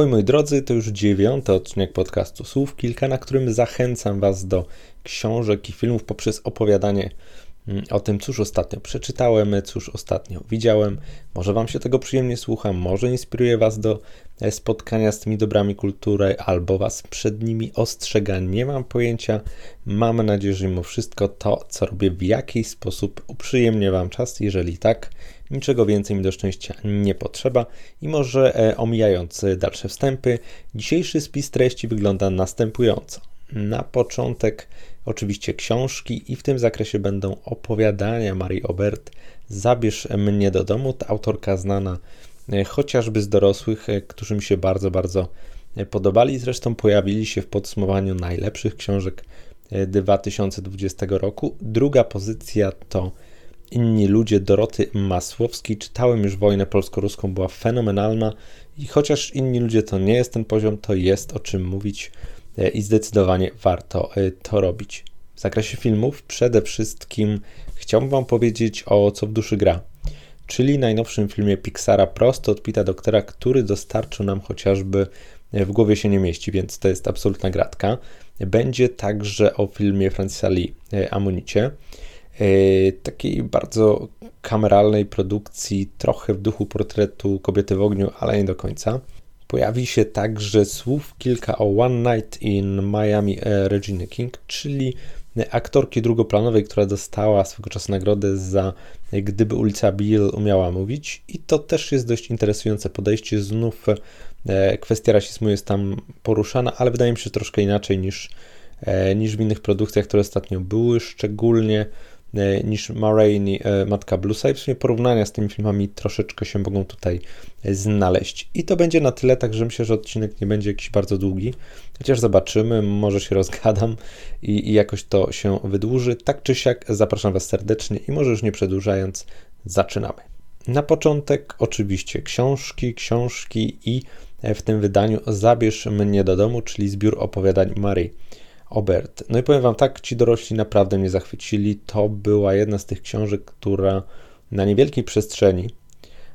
Ahoj moi drodzy, to już dziewiąty odcinek podcastu Słów Kilka, na którym zachęcam Was do książek i filmów poprzez opowiadanie mm, o tym, cóż ostatnio przeczytałem, cóż ostatnio widziałem. Może Wam się tego przyjemnie słucha, może inspiruje Was do e, spotkania z tymi dobrami kultury, albo Was przed nimi ostrzega. Nie mam pojęcia. Mam nadzieję, że mimo wszystko to, co robię, w jakiś sposób uprzyjemnia Wam czas. Jeżeli tak, Niczego więcej mi do szczęścia nie potrzeba i może e, omijając dalsze wstępy, dzisiejszy spis treści wygląda następująco. Na początek oczywiście książki i w tym zakresie będą opowiadania Marii Obert Zabierz mnie do domu, ta autorka znana e, chociażby z dorosłych, e, którzy mi się bardzo, bardzo podobali. Zresztą pojawili się w podsumowaniu najlepszych książek 2020 roku. Druga pozycja to Inni ludzie Doroty Masłowskiej. Czytałem już Wojnę Polsko-Ruską, była fenomenalna i chociaż inni ludzie to nie jest ten poziom, to jest o czym mówić e, i zdecydowanie warto e, to robić. W zakresie filmów przede wszystkim chciałbym Wam powiedzieć o Co w duszy gra, czyli najnowszym filmie Pixara prosto od Pita Doktora, który dostarczył nam chociażby e, w głowie się nie mieści, więc to jest absolutna gratka. Będzie także o filmie Francisa Lee Amunicie. E, takiej bardzo kameralnej produkcji, trochę w duchu portretu kobiety w ogniu, ale nie do końca. Pojawi się także słów kilka o One Night in Miami e, Regina King, czyli aktorki drugoplanowej, która dostała swego czasu nagrodę za Gdyby ulica Bill umiała mówić. I to też jest dość interesujące podejście. Znów e, kwestia rasizmu jest tam poruszana, ale wydaje mi się troszkę inaczej niż, niż w innych produkcjach, które ostatnio były, szczególnie E, niż Marini, e, Matka Bluesa w sumie porównania z tymi filmami troszeczkę się mogą tutaj e, znaleźć. I to będzie na tyle, także myślę, że odcinek nie będzie jakiś bardzo długi, chociaż zobaczymy, może się rozgadam i, i jakoś to się wydłuży. Tak czy siak zapraszam Was serdecznie i może już nie przedłużając, zaczynamy. Na początek oczywiście książki, książki i w tym wydaniu Zabierz mnie do domu, czyli zbiór opowiadań Marii Obert. No i powiem Wam tak, ci dorośli naprawdę mnie zachwycili. To była jedna z tych książek, która na niewielkiej przestrzeni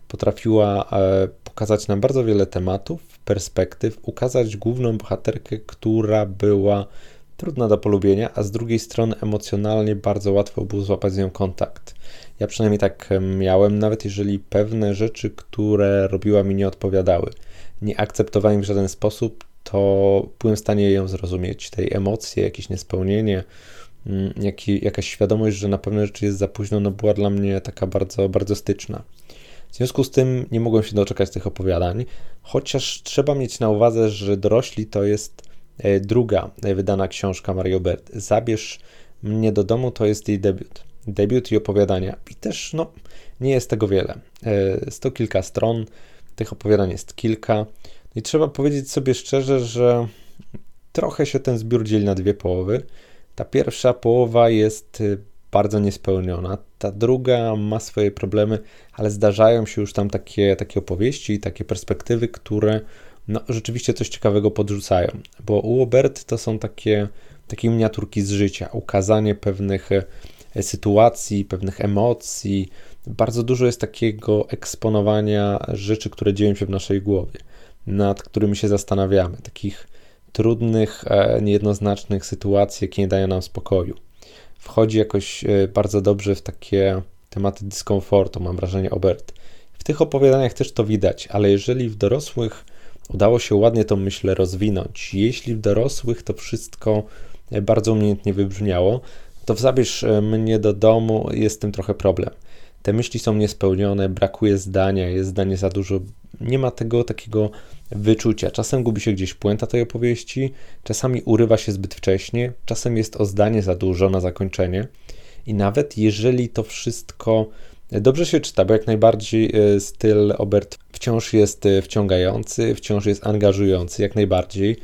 potrafiła e, pokazać nam bardzo wiele tematów, perspektyw, ukazać główną bohaterkę, która była trudna do polubienia, a z drugiej strony emocjonalnie bardzo łatwo było złapać z nią kontakt. Ja przynajmniej tak miałem, nawet jeżeli pewne rzeczy, które robiła mi nie odpowiadały, nie akceptowałem w żaden sposób, to byłem w stanie ją zrozumieć, tej emocje, jakieś niespełnienie, mm, jak, jakaś świadomość, że na pewne rzeczy jest za późno, no była dla mnie taka bardzo, bardzo styczna. W związku z tym nie mogłem się doczekać tych opowiadań, chociaż trzeba mieć na uwadze, że Dorośli to jest e, druga wydana książka Mario Bert. Zabierz mnie do domu to jest jej debiut. Debiut i opowiadania. I też no, nie jest tego wiele. E, sto kilka stron, tych opowiadań jest kilka. I trzeba powiedzieć sobie szczerze, że trochę się ten zbiór dzieli na dwie połowy. Ta pierwsza połowa jest y, bardzo niespełniona, ta druga ma swoje problemy, ale zdarzają się już tam takie, takie opowieści i takie perspektywy, które no, rzeczywiście coś ciekawego podrzucają. Bo u Obert to są takie, takie miniaturki z życia, ukazanie pewnych e, sytuacji, pewnych emocji. Bardzo dużo jest takiego eksponowania rzeczy, które dzieją się w naszej głowie nad którymi się zastanawiamy, takich trudnych, e, niejednoznacznych sytuacji, jakie nie dają nam spokoju. Wchodzi jakoś e, bardzo dobrze w takie tematy dyskomfortu, mam wrażenie, Obert. W tych opowiadaniach też to widać, ale jeżeli w dorosłych udało się ładnie tą myśl rozwinąć, jeśli w dorosłych to wszystko e, bardzo umiejętnie wybrzmiało, to w Zabierz mnie do domu jest tym trochę problem. Te myśli są niespełnione, brakuje zdania, jest zdanie za dużo, nie ma tego takiego wyczucia. Czasem gubi się gdzieś puenta tej opowieści, czasami urywa się zbyt wcześnie, czasem jest o zdanie za dużo na zakończenie. I nawet jeżeli to wszystko dobrze się czyta, bo jak najbardziej e, styl Obert wciąż jest e, wciągający, wciąż jest angażujący, jak najbardziej.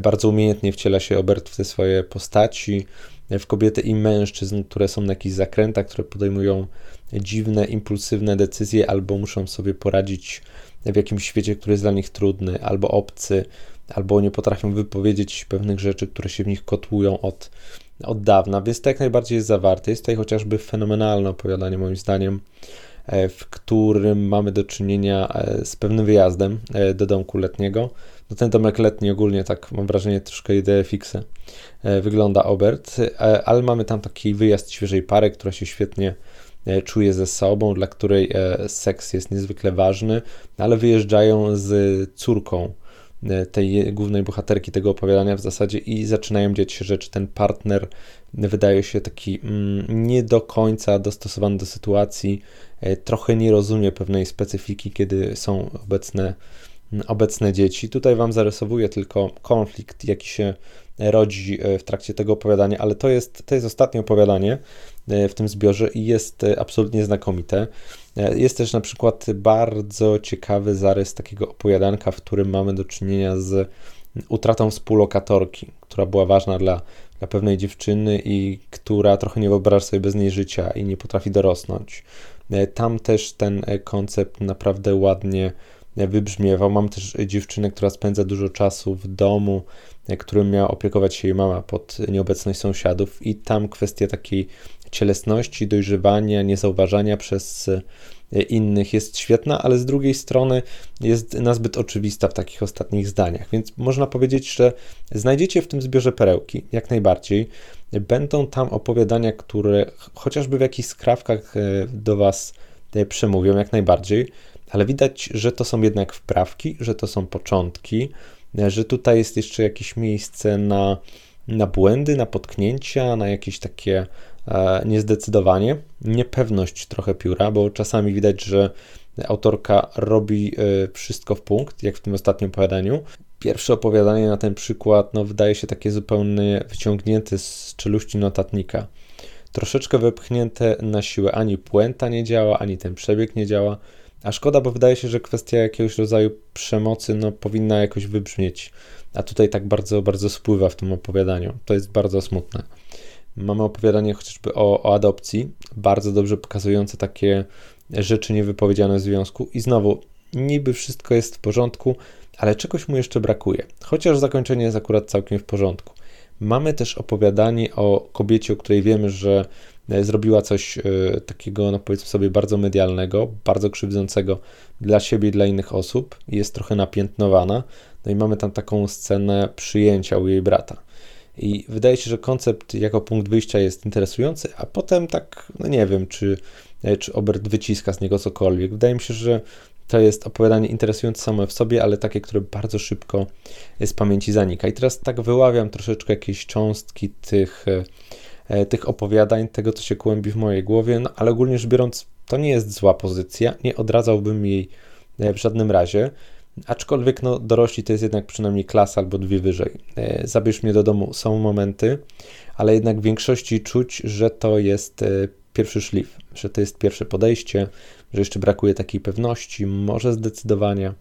Bardzo umiejętnie wciela się Obert w te swoje postaci, w kobiety i mężczyzn, które są na jakichś zakrętach, które podejmują dziwne, impulsywne decyzje albo muszą sobie poradzić w jakimś świecie, który jest dla nich trudny, albo obcy, albo nie potrafią wypowiedzieć pewnych rzeczy, które się w nich kotłują od, od dawna, więc to jak najbardziej jest zawarte. Jest tutaj chociażby fenomenalne opowiadanie, moim zdaniem, w którym mamy do czynienia z pewnym wyjazdem do domku letniego. No ten domek letni ogólnie tak mam wrażenie troszkę ideę fixe wygląda Obert, ale mamy tam taki wyjazd świeżej pary, która się świetnie E, czuje ze sobą, dla której e, seks jest niezwykle ważny, ale wyjeżdżają z córką e, tej głównej bohaterki tego opowiadania w zasadzie i zaczynają dziać się rzeczy. Ten partner wydaje się taki mm, nie do końca dostosowany do sytuacji, trochę nie rozumie pewnej specyfiki, kiedy są obecne, obecne dzieci. Tutaj Wam zarysowuję tylko konflikt, jaki się rodzi w trakcie tego opowiadania, ale to jest, to jest ostatnie opowiadanie, E, w tym zbiorze i jest e, absolutnie znakomite. E, jest też na przykład bardzo ciekawy zarys takiego opowiadanka, w którym mamy do czynienia z utratą współlokatorki, która była ważna dla, dla pewnej dziewczyny i która trochę nie wyobraża sobie bez niej życia i nie potrafi dorosnąć. Tam też ten koncept naprawdę ładnie wybrzmiewał. Mam też dziewczynę, która spędza dużo czasu w domu, którym miała opiekować się jej mama pod nieobecność sąsiadów i tam kwestia takiej cielesności, dojrzewania, niezauważania przez e, innych jest świetna, ale z drugiej strony jest nazbyt oczywista w takich ostatnich zdaniach. Więc można powiedzieć, że znajdziecie w tym zbiorze perełki, jak najbardziej. Będą tam opowiadania, które chociażby w jakichś skrawkach e, do Was e, przemówią, jak najbardziej, ale widać, że to są jednak wprawki, że to są początki, że tutaj jest jeszcze jakieś miejsce na, na błędy, na potknięcia, na jakieś takie E, niezdecydowanie, niepewność trochę pióra, bo czasami widać, że autorka robi e, wszystko w punkt, jak w tym ostatnim opowiadaniu. Pierwsze opowiadanie na ten przykład no, wydaje się takie zupełnie wyciągnięte z czeluści notatnika. Troszeczkę wepchnięte na siłę. Ani puenta nie działa, ani ten przebieg nie działa. A szkoda, bo wydaje się, że kwestia jakiegoś rodzaju przemocy no, powinna jakoś wybrzmieć. A tutaj tak bardzo, bardzo spływa w tym opowiadaniu. To jest bardzo smutne. Mamy opowiadanie chociażby o, o adopcji, bardzo dobrze pokazujące takie rzeczy niewypowiedziane w związku. I znowu, niby wszystko jest w porządku, ale czegoś mu jeszcze brakuje. Chociaż zakończenie jest akurat całkiem w porządku. Mamy też opowiadanie o kobiecie, o której wiemy, że e, zrobiła coś e, takiego, no powiedzmy sobie, bardzo medialnego, bardzo krzywdzącego dla siebie i dla innych osób. Jest trochę napiętnowana. No i mamy tam taką scenę przyjęcia u jej brata. I wydaje się, że koncept jako punkt wyjścia jest interesujący, a potem tak, no nie wiem, czy, e, czy Obert wyciska z niego cokolwiek. Wydaje mi się, że to jest opowiadanie interesujące samo w sobie, ale takie, które bardzo szybko z pamięci zanika. I teraz tak wyławiam troszeczkę jakieś cząstki tych, e, tych opowiadań, tego, co się kłębi w mojej głowie, no ale ogólnie rzecz biorąc, to nie jest zła pozycja, nie odradzałbym jej e, w żadnym razie. Aczkolwiek no, dorośli to jest jednak przynajmniej klasa albo dwie wyżej. E, zabierz mnie do domu są momenty, ale jednak w większości czuć, że to jest e, pierwszy szlif, że to jest pierwsze podejście, że jeszcze brakuje takiej pewności, może zdecydowania,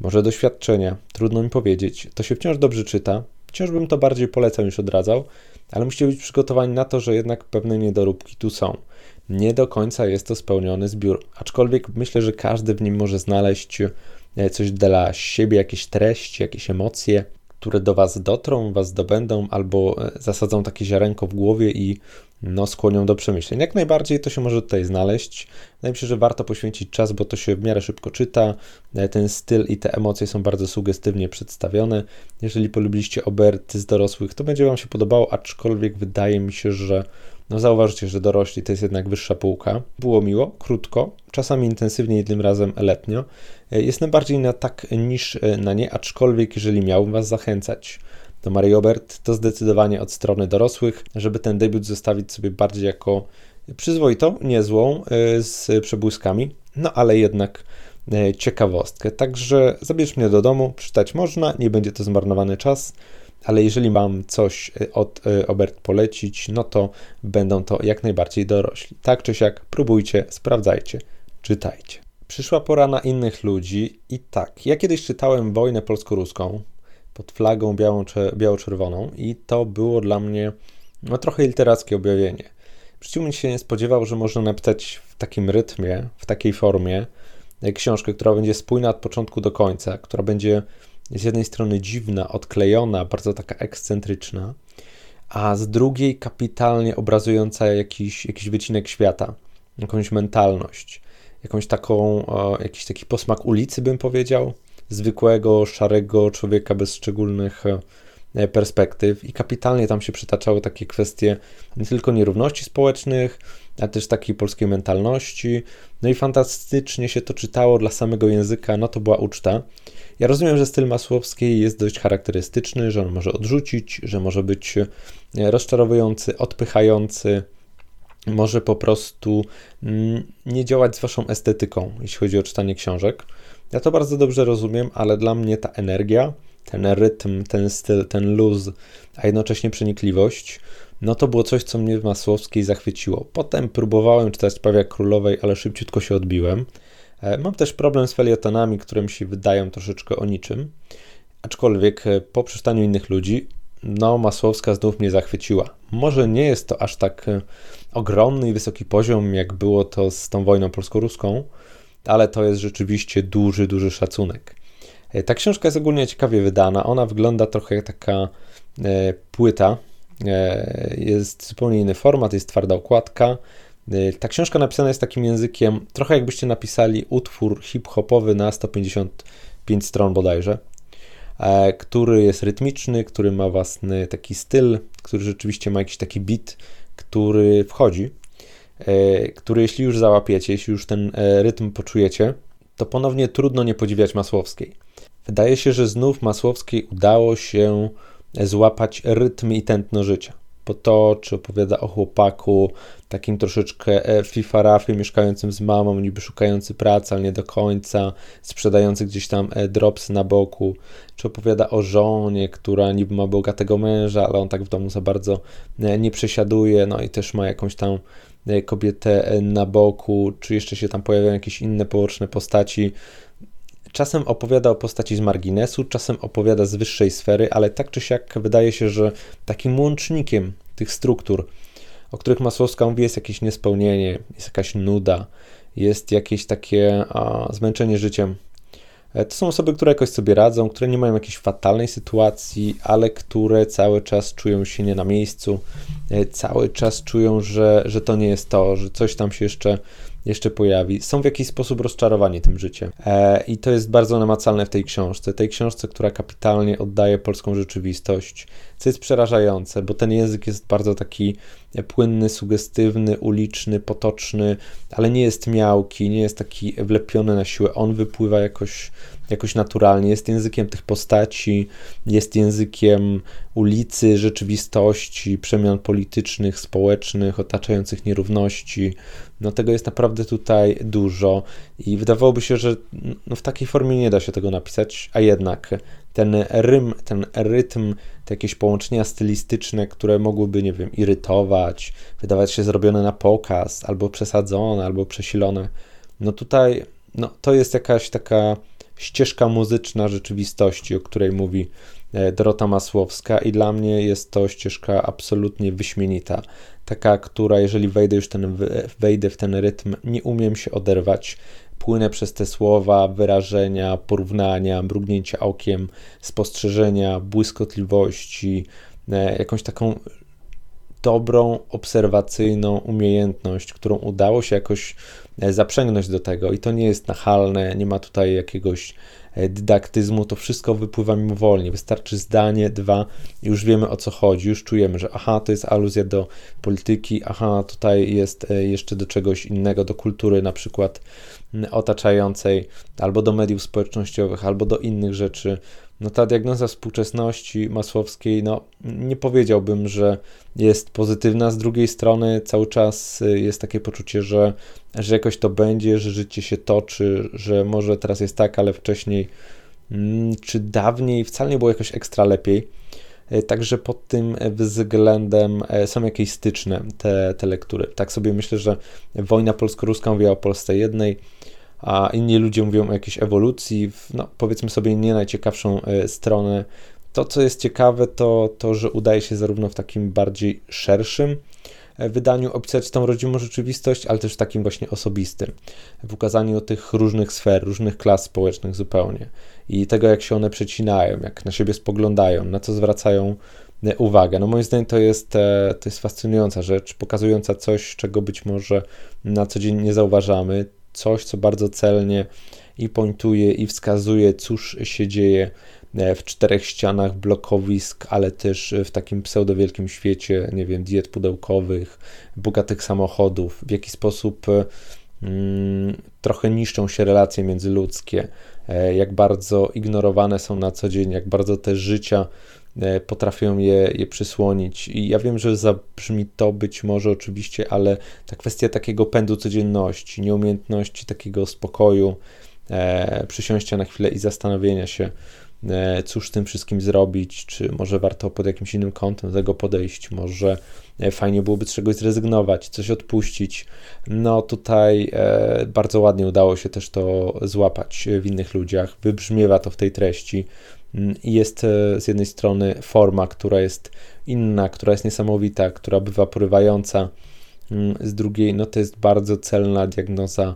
może doświadczenia. Trudno mi powiedzieć. To się wciąż dobrze czyta. Wciąż bym to bardziej polecał niż odradzał, ale musicie być przygotowani na to, że jednak pewne niedoróbki tu są. Nie do końca jest to spełniony zbiór, aczkolwiek myślę, że każdy w nim może znaleźć E, coś dla siebie, jakieś treści, jakieś emocje, które do Was dotrą, Was dobędą, albo e, zasadzą takie ziarenko w głowie i no, skłonią do przemyśleń. Jak najbardziej to się może tutaj znaleźć. Wydaje mi się, że warto poświęcić czas, bo to się w miarę szybko czyta. E, ten styl i te emocje są bardzo sugestywnie przedstawione. Jeżeli polubiliście oberty z dorosłych, to będzie Wam się podobało, aczkolwiek wydaje mi się, że no zauważycie, że dorośli to jest jednak wyższa półka. Było miło, krótko, czasami intensywnie, jednym razem letnio. E, jestem bardziej na tak niż e, na nie, aczkolwiek jeżeli miałbym Was zachęcać do Marii Obert, to zdecydowanie od strony dorosłych, żeby ten debiut zostawić sobie bardziej jako przyzwoitą, niezłą, e, z przebłyskami, no ale jednak ciekawostkę. Także zabierz mnie do domu, czytać można, nie będzie to zmarnowany czas ale jeżeli mam coś y, od y, Obert polecić, no to będą to jak najbardziej dorośli. Tak czy siak, próbujcie, sprawdzajcie, czytajcie. Przyszła pora na innych ludzi i tak, ja kiedyś czytałem Wojnę polsko-ruską pod flagą biało-czerwoną i to było dla mnie no, trochę literackie objawienie. Przeciwnie się nie spodziewał, że można napisać w takim rytmie, w takiej formie e, książkę, która będzie spójna od początku do końca, która będzie z jednej strony dziwna, odklejona, bardzo taka ekscentryczna, a z drugiej kapitalnie obrazująca jakiś, jakiś wycinek świata, jakąś mentalność. jakąś taką, jakiś taki posmak ulicy, bym powiedział, zwykłego, szarego człowieka bez szczególnych e, perspektyw i kapitalnie tam się przytaczały takie kwestie nie tylko nierówności społecznych, ale też takiej polskiej mentalności. No i fantastycznie się to czytało dla samego języka, no to była uczta. Ja rozumiem, że styl Masłowskiej jest dość charakterystyczny, że on może odrzucić, że może być e, rozczarowujący, odpychający, może po prostu mm, nie działać z waszą estetyką, jeśli chodzi o czytanie książek. Ja to bardzo dobrze rozumiem, ale dla mnie ta energia, ten rytm, ten styl, ten luz, a jednocześnie przenikliwość, no to było coś, co mnie w Masłowskiej zachwyciło. Potem próbowałem czytać Sprawia Królowej, ale szybciutko się odbiłem. E, mam też problem z felietonami, które mi się wydają troszeczkę o niczym. Aczkolwiek e, po przeczytaniu innych ludzi, no Masłowska znów mnie zachwyciła. Może nie jest to aż tak e, ogromny i wysoki poziom, jak było to z tą wojną polsko-ruską, ale to jest rzeczywiście duży, duży szacunek. Ta książka jest ogólnie ciekawie wydana. Ona wygląda trochę jak taka płyta. Jest zupełnie inny format, jest twarda okładka. Y, ta książka napisana jest takim językiem, trochę jakbyście napisali utwór hip-hopowy na 155 stron bodajże, e, który jest rytmiczny, który ma własny taki styl, który rzeczywiście ma jakiś taki beat, który wchodzi, e, który jeśli już załapiecie, jeśli już ten e, rytm poczujecie, to ponownie trudno nie podziwiać Masłowskiej. Wydaje się, że znów Masłowskiej udało się złapać rytm i tętno życia potoczy, opowiada o chłopaku, takim troszeczkę e, fifarafie, mieszkającym z mamą, niby szukający pracy, ale nie do końca, sprzedający gdzieś tam e, dropsy na boku, czy opowiada o żonie, która niby ma bogatego męża, ale on tak w domu za bardzo e, nie przesiaduje, no i też ma jakąś tam kobietę na boku, czy jeszcze się tam pojawiają jakieś inne poboczne postaci, Czasem opowiada o postaci z marginesu, czasem opowiada z wyższej sfery, ale tak czy siak wydaje się, że takim łącznikiem tych struktur, o których Masłowska mówi, jest jakieś niespełnienie, jest jakaś nuda, jest jakieś takie a, zmęczenie życiem. E, to są osoby, które jakoś sobie radzą, które nie mają jakiejś fatalnej sytuacji, ale które cały czas czują się nie na miejscu, e, cały czas czują, że, że to nie jest to, że coś tam się jeszcze jeszcze pojawi, są w jakiś sposób rozczarowani tym życiem. E, I to jest bardzo namacalne w tej książce. Tej książce, która kapitalnie oddaje polską rzeczywistość, co jest przerażające, bo ten język jest bardzo taki płynny, sugestywny, uliczny, potoczny, ale nie jest miałki, nie jest taki wlepiony na siłę. On wypływa jakoś jakoś naturalnie, jest językiem tych postaci, jest językiem ulicy, rzeczywistości, przemian politycznych, społecznych, otaczających nierówności. No tego jest naprawdę tutaj dużo i wydawałoby się, że no, w takiej formie nie da się tego napisać, a jednak ten rym, ten rytm, te jakieś połączenia stylistyczne, które mogłyby, nie wiem, irytować, wydawać się zrobione na pokaz, albo przesadzone, albo przesilone, no tutaj no, to jest jakaś taka ścieżka muzyczna rzeczywistości, o której mówi e, Dorota Masłowska i dla mnie jest to ścieżka absolutnie wyśmienita. Taka, która jeżeli wejdę już ten, wejdę w ten rytm, nie umiem się oderwać. Płynę przez te słowa, wyrażenia, porównania, mrugnięcia okiem, spostrzeżenia, błyskotliwości, e, jakąś taką dobrą, obserwacyjną umiejętność, którą udało się jakoś e, zaprzęgnąć do tego i to nie jest nachalne, nie ma tutaj jakiegoś dydaktyzmu, to wszystko wypływa mimowolnie. Wystarczy zdanie, dwa, już wiemy o co chodzi, już czujemy, że aha, to jest aluzja do polityki, aha, tutaj jest e, jeszcze do czegoś innego, do kultury na przykład otaczającej, albo do mediów społecznościowych, albo do innych rzeczy no ta diagnoza współczesności Masłowskiej, no nie powiedziałbym, że jest pozytywna. Z drugiej strony cały czas y, jest takie poczucie, że, że jakoś to będzie, że życie się toczy, że może teraz jest tak, ale wcześniej mm, czy dawniej wcale nie było jakoś ekstra lepiej. Y, także pod tym względem e, są jakieś styczne te, te lektury. Tak sobie myślę, że wojna polsko-ruska mówiła o Polsce jednej, a inni ludzie mówią o jakiejś ewolucji, w, no, powiedzmy sobie nie najciekawszą e, stronę. To, co jest ciekawe, to to, że udaje się zarówno w takim bardziej szerszym e, wydaniu opisać tą rodzimą rzeczywistość, ale też w takim właśnie osobistym, w ukazaniu tych różnych sfer, różnych klas społecznych zupełnie i tego, jak się one przecinają, jak na siebie spoglądają, na co zwracają e, uwagę. No moim zdaniem to jest, to jest fascynująca rzecz, pokazująca coś, czego być może na co dzień nie zauważamy coś, co bardzo celnie i pointuje i wskazuje, cóż się dzieje e, w czterech ścianach blokowisk, ale też w takim pseudowielkim świecie, nie wiem, diet pudełkowych, bogatych samochodów, w jaki sposób mm, trochę niszczą się relacje międzyludzkie, e, jak bardzo ignorowane są na co dzień, jak bardzo te życia E, potrafią je, je przysłonić. I ja wiem, że zabrzmi to być może oczywiście, ale ta kwestia takiego pędu codzienności, nieumiejętności takiego spokoju, e, przysiąścia na chwilę i zastanowienia się, e, cóż z tym wszystkim zrobić, czy może warto pod jakimś innym kątem do tego podejść, może e, fajnie byłoby z czegoś zrezygnować, coś odpuścić. No tutaj e, bardzo ładnie udało się też to złapać w innych ludziach, wybrzmiewa to w tej treści. Mm, jest e, z jednej strony forma, która jest inna, która jest niesamowita, która bywa porywająca, mm, z drugiej, no to jest bardzo celna diagnoza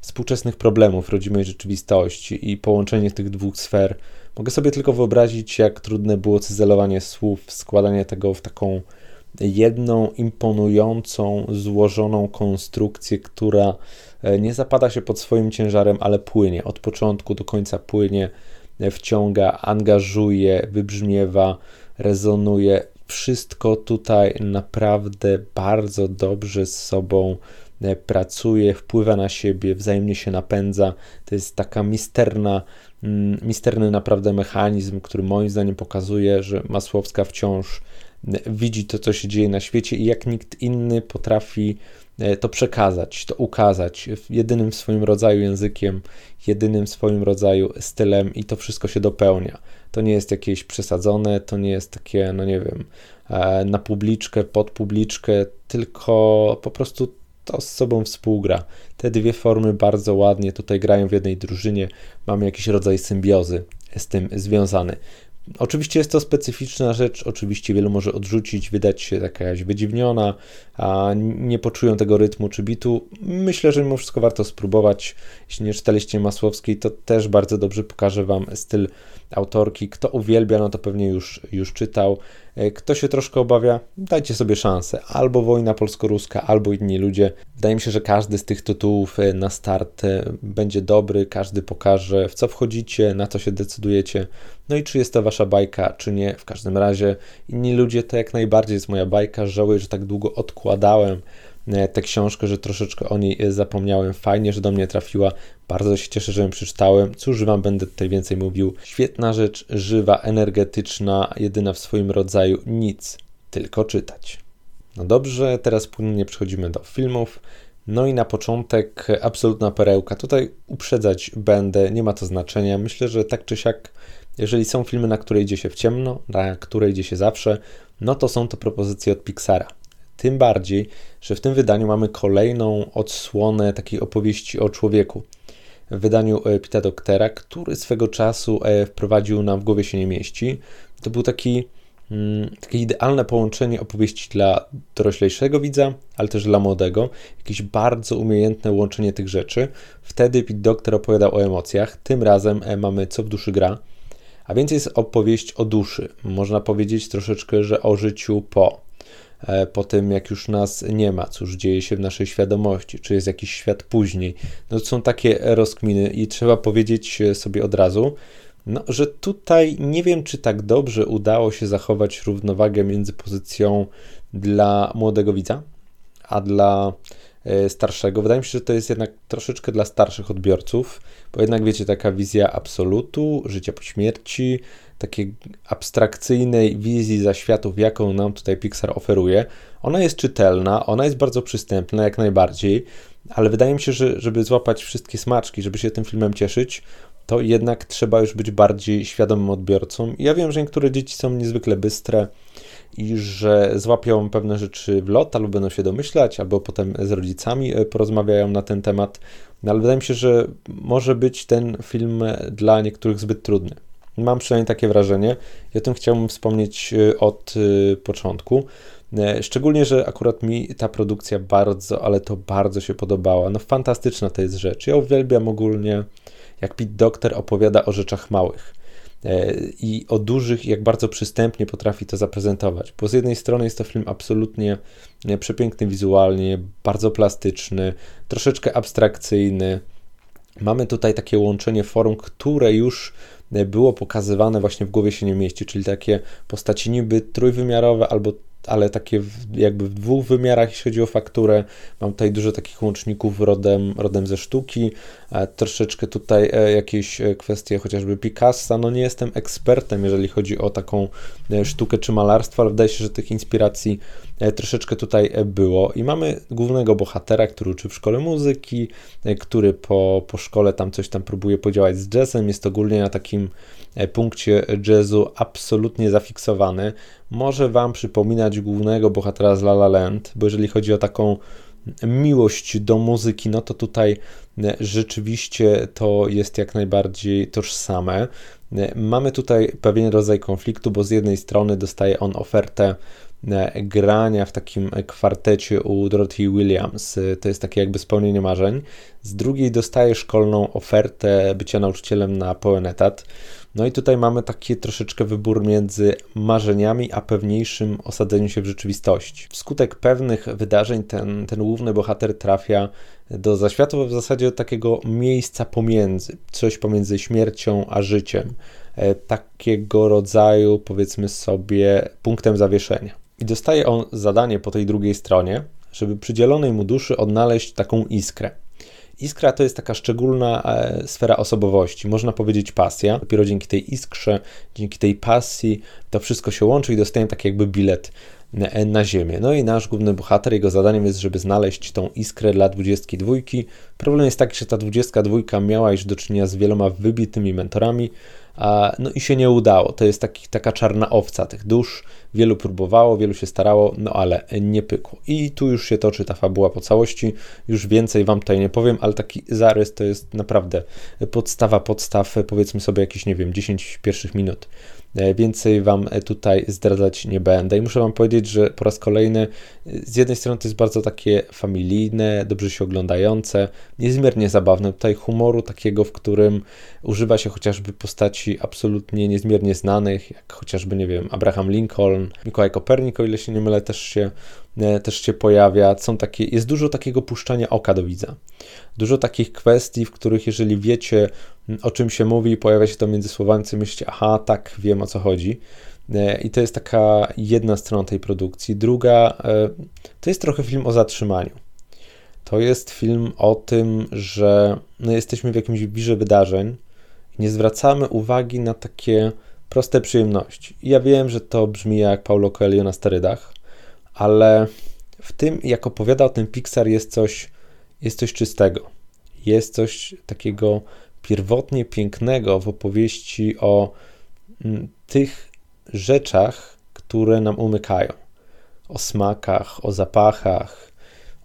współczesnych problemów rodzimej rzeczywistości i połączenie tych dwóch sfer. Mogę sobie tylko wyobrazić, jak trudne było cyzelowanie słów, składanie tego w taką jedną imponującą, złożoną konstrukcję, która e, nie zapada się pod swoim ciężarem, ale płynie. Od początku do końca płynie wciąga, angażuje, wybrzmiewa, rezonuje. Wszystko tutaj naprawdę bardzo dobrze z sobą e, pracuje, wpływa na siebie, wzajemnie się napędza. To jest taka misterna, mm, misterny naprawdę mechanizm, który moim zdaniem pokazuje, że Masłowska wciąż e, widzi to, co się dzieje na świecie i jak nikt inny potrafi E, to przekazać, to ukazać jedynym w swoim rodzaju językiem, jedynym w swoim rodzaju stylem i to wszystko się dopełnia. To nie jest jakieś przesadzone, to nie jest takie, no nie wiem, e, na publiczkę, pod publiczkę, tylko po prostu to z sobą współgra. Te dwie formy bardzo ładnie tutaj grają w jednej drużynie. Mamy jakiś rodzaj symbiozy z tym związany. Oczywiście jest to specyficzna rzecz, oczywiście wielu może odrzucić, wydać się jakaś wydziwniona, a nie poczują tego rytmu czy bitu. Myślę, że mimo wszystko warto spróbować. Jeśli nie czytaliście Masłowskiej, to też bardzo dobrze pokażę Wam styl autorki. Kto uwielbia, no to pewnie już, już czytał. E, kto się troszkę obawia, dajcie sobie szansę. Albo wojna polsko-ruska, albo inni ludzie. Wydaje mi się, że każdy z tych tytułów e, na start e, będzie dobry, każdy pokaże, w co wchodzicie, na co się decydujecie. No i czy jest to wasza bajka, czy nie. W każdym razie inni ludzie to jak najbardziej jest moja bajka. Żałuję, że tak długo odkładałem tę książkę, że troszeczkę o niej e, zapomniałem. Fajnie, że do mnie trafiła. Bardzo się cieszę, że ją przeczytałem. Cóż Wam będę tutaj więcej mówił. Świetna rzecz, żywa, energetyczna, jedyna w swoim rodzaju. Nic, tylko czytać. No dobrze, teraz płynnie przechodzimy do filmów. No i na początek absolutna perełka. Tutaj uprzedzać będę, nie ma to znaczenia. Myślę, że tak czy siak, jeżeli są filmy, na które idzie się w ciemno, na które idzie się zawsze, no to są to propozycje od Pixara. Tym bardziej, że w tym wydaniu mamy kolejną odsłonę takiej opowieści o człowieku. W wydaniu e, Pita Doktera, który swego czasu e, wprowadził nam w głowie się nie mieści. To był taki mm, takie idealne połączenie opowieści dla doroślejszego widza, ale też dla młodego. Jakieś bardzo umiejętne łączenie tych rzeczy. Wtedy Pit Doktor opowiadał o emocjach. Tym razem e, mamy Co w duszy gra. A więc jest opowieść o duszy. Można powiedzieć troszeczkę, że o życiu po. E, po tym, jak już nas nie ma, cóż dzieje się w naszej świadomości, czy jest jakiś świat później. No to są takie rozkminy i trzeba powiedzieć sobie od razu, no, że tutaj nie wiem, czy tak dobrze udało się zachować równowagę między pozycją dla młodego widza, a dla e, starszego. Wydaje mi się, że to jest jednak troszeczkę dla starszych odbiorców, bo jednak wiecie, taka wizja absolutu, życia po śmierci, takiej abstrakcyjnej wizji zaświatów, jaką nam tutaj Pixar oferuje. Ona jest czytelna, ona jest bardzo przystępna, jak najbardziej, ale wydaje mi się, że żeby złapać wszystkie smaczki, żeby się tym filmem cieszyć, to jednak trzeba już być bardziej świadomym odbiorcą. Ja wiem, że niektóre dzieci są niezwykle bystre i że złapią pewne rzeczy w lot, albo będą się domyślać, albo potem z rodzicami e, porozmawiają na ten temat. No, ale wydaje mi się, że może być ten film dla niektórych zbyt trudny. Mam przynajmniej takie wrażenie. I o tym chciałbym wspomnieć e, od e, początku. E, szczególnie, że akurat mi ta produkcja bardzo, ale to bardzo się podobała. No fantastyczna to jest rzecz. Ja uwielbiam ogólnie, jak Pete Doctor opowiada o rzeczach małych. i o dużych, jak bardzo przystępnie potrafi to zaprezentować. Bo z jednej strony jest to film absolutnie przepiękny wizualnie, bardzo plastyczny, troszeczkę abstrakcyjny. Mamy tutaj takie łączenie form, które już było pokazywane właśnie w głowie się nie mieści, czyli takie postaci niby trójwymiarowe albo ale takie jakby w dwóch wymiarach, jeśli chodzi o fakturę. Mam tutaj dużo takich łączników rodem, rodem ze sztuki, e, troszeczkę tutaj e, jakieś e, kwestie chociażby Picassa. No nie jestem ekspertem, jeżeli chodzi o taką sztukę czy malarstwo, ale wydaje się, że tych inspiracji troszeczkę tutaj było. I mamy głównego bohatera, który uczy w szkole muzyki, który po, po szkole tam coś tam próbuje podziałać z jazzem. Jest ogólnie na takim punkcie jazzu absolutnie zafiksowany. Może Wam przypominać głównego bohatera z La La Land, bo jeżeli chodzi o taką miłość do muzyki, no to tutaj rzeczywiście to jest jak najbardziej tożsame. Mamy tutaj pewien rodzaj konfliktu, bo z jednej strony dostaje on ofertę grania w takim kwartecie u Dorothy Williams. To jest takie jakby spełnienie marzeń. Z drugiej dostaje szkolną ofertę bycia nauczycielem na pełen etat. No i tutaj mamy taki troszeczkę wybór między marzeniami, a pewniejszym osadzeniem się w rzeczywistości. Wskutek pewnych wydarzeń ten, ten główny bohater trafia do zaświatu w zasadzie takiego miejsca pomiędzy, coś pomiędzy śmiercią a życiem. E, takiego rodzaju, powiedzmy sobie, punktem zawieszenia. I dostaje on zadanie po tej drugiej stronie, żeby przydzielonej mu duszy odnaleźć taką iskrę. Iskra to jest taka szczególna e, sfera osobowości, można powiedzieć pasja. Dopiero dzięki tej iskrze, dzięki tej pasji to wszystko się łączy i dostaję tak jakby bilet na, na ziemię. No i nasz główny bohater, jego zadaniem jest, żeby znaleźć tą iskrę dla 22. Problem jest taki, że ta 22 miała już do czynienia z wieloma wybitnymi mentorami, no i się nie udało. To jest taki, taka czarna owca tych dusz. Wielu próbowało, wielu się starało, no ale nie pykło. I tu już się toczy ta fabuła po całości. Już więcej Wam tutaj nie powiem, ale taki zarys to jest naprawdę podstawa podstaw, powiedzmy sobie jakieś, nie wiem, 10 pierwszych minut. E, więcej Wam e, tutaj zdradzać nie będę. I muszę Wam powiedzieć, że po raz kolejny e, z jednej strony to jest bardzo takie familijne, dobrze się oglądające, niezmiernie zabawne. Tutaj humoru takiego, w którym używa się chociażby postaci absolutnie niezmiernie znanych, jak chociażby, nie wiem, Abraham Lincoln, Mikołaj Kopernik, o ile się nie mylę, też się też się pojawia. Są takie, jest dużo takiego puszczania oka do widza. Dużo takich kwestii, w których jeżeli wiecie, o czym się mówi, pojawia się to między słowami, co myślicie, aha, tak, wiem o co chodzi. E, I to jest taka jedna strona tej produkcji. Druga, e, to jest trochę film o zatrzymaniu. To jest film o tym, że no jesteśmy w jakimś wirze wydarzeń nie zwracamy uwagi na takie proste przyjemności. I ja wiem, że to brzmi jak Paulo Coelho na sterydach, ale w tym, jak opowiada o tym Pixar, jest coś, jest coś czystego. Jest coś takiego pierwotnie pięknego w opowieści o mm, tych rzeczach, które nam umykają. O smakach, o zapachach,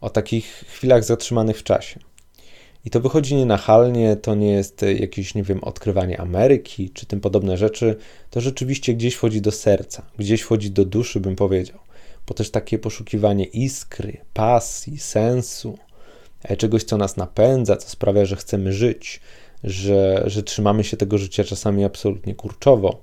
o takich chwilach zatrzymanych w czasie. I to wychodzi nienachalnie, to nie jest jakieś, nie wiem, odkrywanie Ameryki czy tym podobne rzeczy. To rzeczywiście gdzieś wchodzi do serca, gdzieś wchodzi do duszy, bym powiedział bo też takie poszukiwanie iskry, pasji, sensu, e, czegoś, co nas napędza, co sprawia, że chcemy żyć, że, że trzymamy się tego życia czasami absolutnie kurczowo.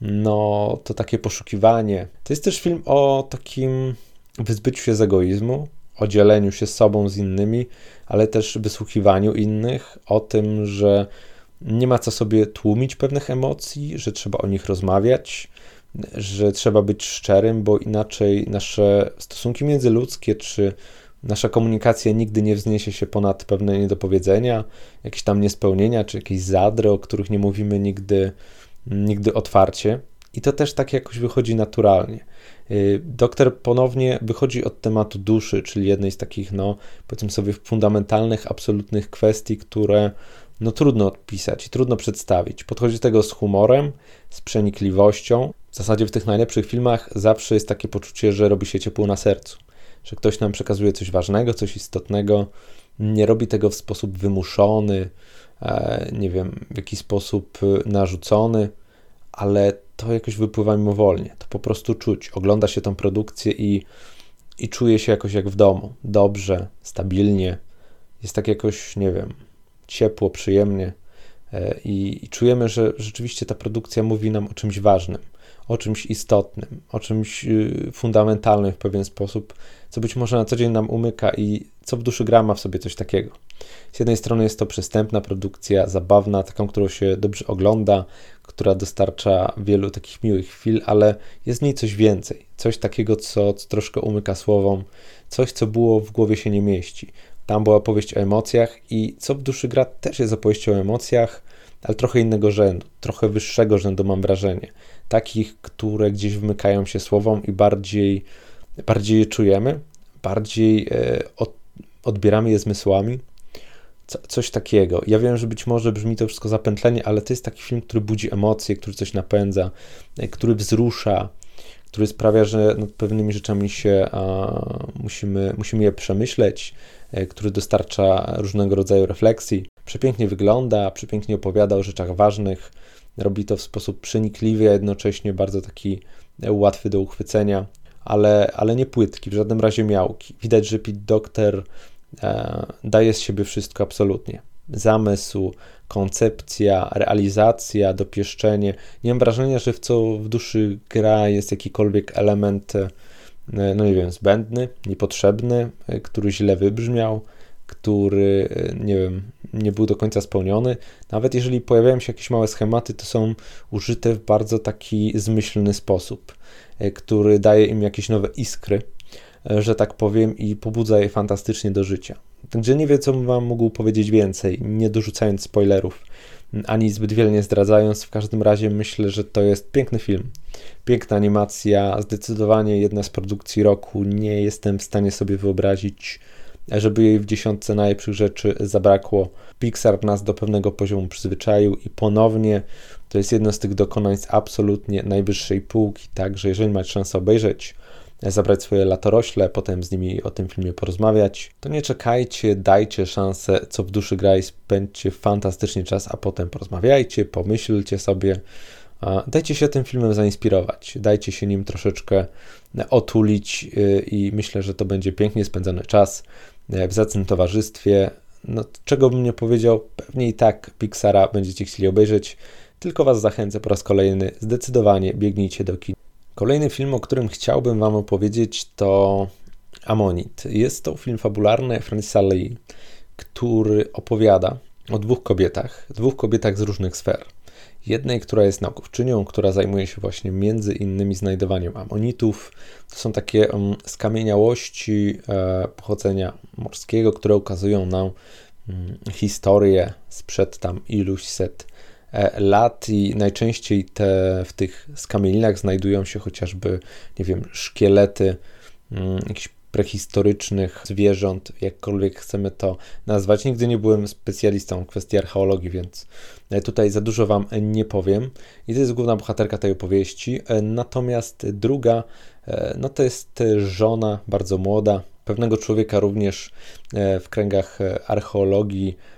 No, to takie poszukiwanie. To jest też film o takim wyzbyciu się z egoizmu, o dzieleniu się sobą z innymi, ale też wysłuchiwaniu innych, o tym, że nie ma co sobie tłumić pewnych emocji, że trzeba o nich rozmawiać, że trzeba być szczerym, bo inaczej nasze stosunki międzyludzkie czy nasza komunikacja nigdy nie wzniesie się ponad pewne niedopowiedzenia, jakieś tam niespełnienia, czy jakieś zadry, o których nie mówimy nigdy, nigdy otwarcie. I to też tak jakoś wychodzi naturalnie. Y, doktor ponownie wychodzi od tematu duszy, czyli jednej z takich, no, powiedzmy sobie, fundamentalnych, absolutnych kwestii, które no trudno odpisać i trudno przedstawić. Podchodzi do tego z humorem, z przenikliwością. W zasadzie w tych najlepszych filmach zawsze jest takie poczucie, że robi się ciepło na sercu, że ktoś nam przekazuje coś ważnego, coś istotnego, nie robi tego w sposób wymuszony, e, nie wiem, w jakiś sposób e, narzucony, ale to jakoś wypływa mimowolnie. To po prostu czuć. Ogląda się tą produkcję i, i czuje się jakoś jak w domu. Dobrze, stabilnie. Jest tak jakoś, nie wiem, ciepło, przyjemnie. I, I, czujemy, że rzeczywiście ta produkcja mówi nam o czymś ważnym, o czymś istotnym, o czymś y, fundamentalnym w pewien sposób, co być może na co dzień nam umyka i co w duszy gra ma w sobie coś takiego. Z jednej strony jest to przystępna produkcja, zabawna, taką, którą się dobrze ogląda, która dostarcza wielu takich miłych chwil, ale jest w niej coś więcej, coś takiego, co, co troszkę umyka słowom, coś, co było w głowie się nie mieści. Tam była opowieść o emocjach i co w duszy gra też jest opowieścią o emocjach, ale trochę innego rzędu, trochę wyższego rzędu mam wrażenie. Takich, które gdzieś wymykają się słowom i bardziej, bardziej je czujemy, bardziej e, od, odbieramy je zmysłami. Co, coś takiego. Ja wiem, że być może brzmi to wszystko zapętlenie, ale to jest taki film, który budzi emocje, który coś napędza, e, który wzrusza, który sprawia, że nad pewnymi rzeczami się a, musimy, musimy je przemyśleć, e, który dostarcza różnego rodzaju refleksji. Przepięknie wygląda, przepięknie opowiada o rzeczach ważnych, robi to w sposób przenikliwy, a jednocześnie bardzo taki e, łatwy do uchwycenia, ale, ale nie płytki, w żadnym razie miałki. Widać, że Pete Doctor e, daje z siebie wszystko absolutnie. Zamysł, koncepcja, realizacja, dopieszczenie. Nie mam wrażenia, że w co w duszy gra jest jakikolwiek element, e, no nie wiem, zbędny, niepotrzebny, e, który źle wybrzmiał, który, nie wiem, nie był do końca spełniony. Nawet jeżeli pojawiają się jakieś małe schematy, to są użyte w bardzo taki zmyślny sposób, który daje im jakieś nowe iskry, że tak powiem, i pobudza je fantastycznie do życia. Także nie wiem, co bym Wam mógł powiedzieć więcej, nie dorzucając spoilerów, ani zbyt wiele nie zdradzając. W każdym razie myślę, że to jest piękny film. Piękna animacja, zdecydowanie jedna z produkcji roku. Nie jestem w stanie sobie wyobrazić, żeby jej w dziesiątce najlepszych rzeczy zabrakło. Pixar nas do pewnego poziomu przyzwyczaił i ponownie to jest jedno z tych dokonań z absolutnie najwyższej półki. Także jeżeli macie szansę obejrzeć, zabrać swoje latorośle, potem z nimi o tym filmie porozmawiać, to nie czekajcie, dajcie szansę, co w duszy gra i spędźcie fantastycznie czas, a potem porozmawiajcie, pomyślcie sobie, dajcie się tym filmem zainspirować, dajcie się nim troszeczkę otulić y, i myślę, że to będzie pięknie spędzony czas w zacnym towarzystwie. No, czego bym nie powiedział, pewnie i tak Pixara będziecie chcieli obejrzeć, tylko Was zachęcę po raz kolejny, zdecydowanie biegnijcie do kin. Kolejny film, o którym chciałbym Wam opowiedzieć, to Amonit. Jest to film fabularny Francisa Lee, który opowiada o dwóch kobietach, dwóch kobietach z różnych sfer. Jednej, która jest naukowczynią, która zajmuje się właśnie między innymi znajdowaniem amonitów. To są takie um, skamieniałości e, pochodzenia morskiego, które ukazują nam um, historię sprzed tam iluś set E, lat i najczęściej te, w tych skamielinach znajdują się chociażby, nie wiem, szkielety mm, jakichś prehistorycznych zwierząt, jakkolwiek chcemy to nazwać. Nigdy nie byłem specjalistą w kwestii archeologii, więc e, tutaj za dużo Wam nie powiem. I to jest główna bohaterka tej opowieści. E, natomiast druga, no to jest żona bardzo młoda, pewnego człowieka również w kręgach archeologii, E,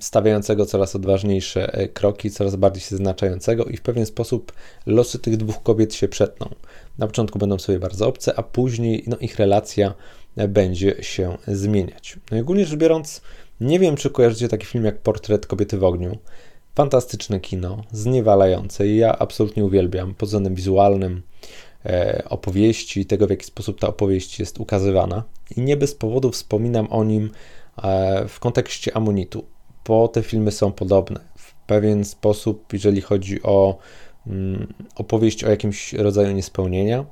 stawiającego coraz odważniejsze e, kroki, coraz bardziej się znaczającego i w pewien sposób losy tych dwóch kobiet się przetną. Na początku będą sobie bardzo obce, a później no, ich relacja e, będzie się zmieniać. No i ogólnie rzecz biorąc, nie wiem, czy kojarzycie taki film jak Portret kobiety w ogniu. Fantastyczne kino, zniewalające. Ja absolutnie uwielbiam pod względem wizualnym, opowieści, tego w jaki sposób ta opowieść jest ukazywana. I nie bez powodu wspominam o nim E, w kontekście Amonitu, bo te filmy są podobne. W pewien sposób, jeżeli chodzi o mm, opowieść o jakimś rodzaju niespełnienia,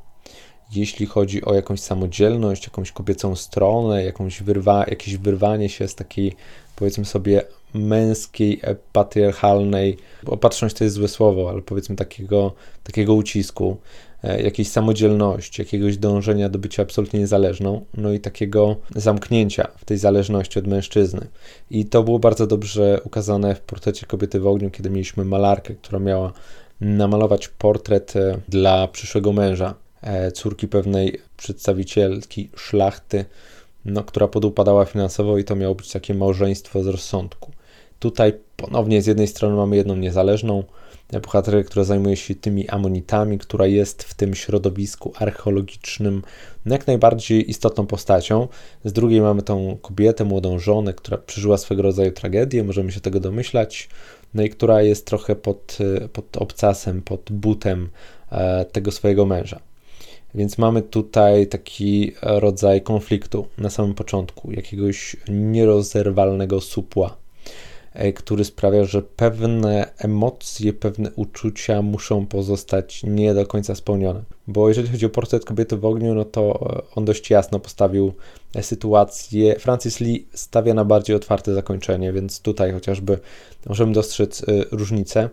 jeśli chodzi o jakąś samodzielność, jakąś kobiecą stronę, jakąś wyrwa, jakieś wyrwanie się z takiej, powiedzmy sobie, męskiej, e, patriarchalnej, opatrzność to jest złe słowo, ale powiedzmy takiego, takiego ucisku, E, jakiejś samodzielności, jakiegoś dążenia do bycia absolutnie niezależną, no i takiego zamknięcia w tej zależności od mężczyzny. I to było bardzo dobrze ukazane w portrecie kobiety w ogniu, kiedy mieliśmy malarkę, która miała namalować portret e, dla przyszłego męża, e, córki pewnej przedstawicielki szlachty, no, która podupadała finansowo i to miało być takie małżeństwo z rozsądku. Tutaj ponownie z jednej strony mamy jedną niezależną, bohaterkę, która zajmuje się tymi amonitami, która jest w tym środowisku archeologicznym jak najbardziej istotną postacią. Z drugiej mamy tą kobietę, młodą żonę, która przeżyła swego rodzaju tragedię, możemy się tego domyślać. no i która jest trochę pod, pod obcasem, pod butem tego swojego męża. Więc mamy tutaj taki rodzaj konfliktu na samym początku, jakiegoś nierozerwalnego supła, e, który sprawia, że pewne emocje, pewne uczucia muszą pozostać nie do końca spełnione. Bo jeżeli chodzi o portret kobiety w ogniu, no to e, on dość jasno postawił e, sytuację. Francis Lee stawia na bardziej otwarte zakończenie, więc tutaj chociażby możemy dostrzec różnicę.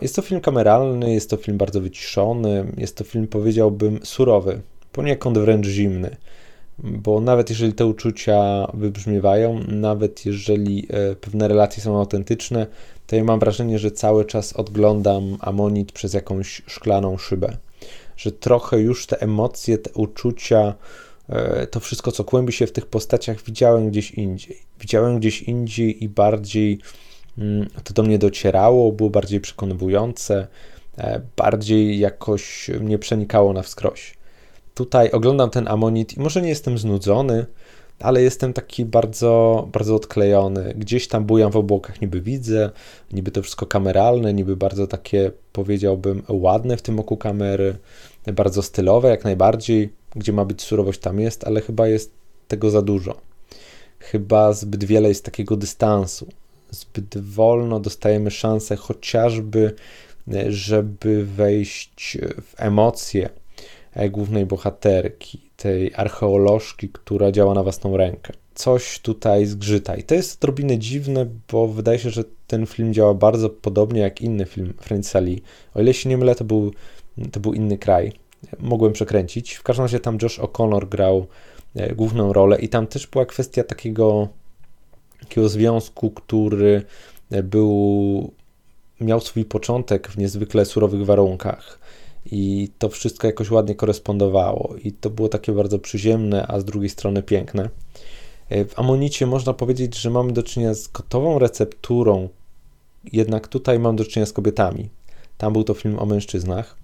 Jest to film kameralny, jest to film bardzo wyciszony, jest to film, powiedziałbym, surowy, poniekąd wręcz zimny, bo nawet jeżeli te uczucia wybrzmiewają, nawet jeżeli e, pewne relacje są autentyczne, to ja mam wrażenie, że cały czas odglądam amonit przez jakąś szklaną szybę, że trochę już te emocje, te uczucia, e, to wszystko, co kłębi się w tych postaciach, widziałem gdzieś indziej. Widziałem gdzieś indziej i bardziej Mm, to do mnie docierało, było bardziej przekonywujące, e, bardziej jakoś mnie przenikało na wskroś. Tutaj oglądam ten amonit i może nie jestem znudzony, ale jestem taki bardzo, bardzo odklejony. Gdzieś tam bujam w obłokach, niby widzę, niby to wszystko kameralne, niby bardzo takie, powiedziałbym, ładne w tym oku kamery, bardzo stylowe jak najbardziej. Gdzie ma być surowość, tam jest, ale chyba jest tego za dużo. Chyba zbyt wiele jest takiego dystansu zbyt wolno dostajemy szansę chociażby, e, żeby wejść w emocje głównej bohaterki, tej archeolożki, która działa na własną rękę. Coś tutaj zgrzyta. I to jest odrobinę dziwne, bo wydaje się, że ten film działa bardzo podobnie jak inny film Francisa Lee. O ile się nie mylę, to był, to był inny kraj. Mogłem przekręcić. W każdym razie tam Josh O'Connor grał e, główną rolę i tam też była kwestia takiego takiego związku, który był, miał swój początek w niezwykle surowych warunkach. I to wszystko jakoś ładnie korespondowało, i to było takie bardzo przyziemne, a z drugiej strony piękne. W Amonicie można powiedzieć, że mamy do czynienia z gotową recepturą, jednak tutaj mam do czynienia z kobietami. Tam był to film o mężczyznach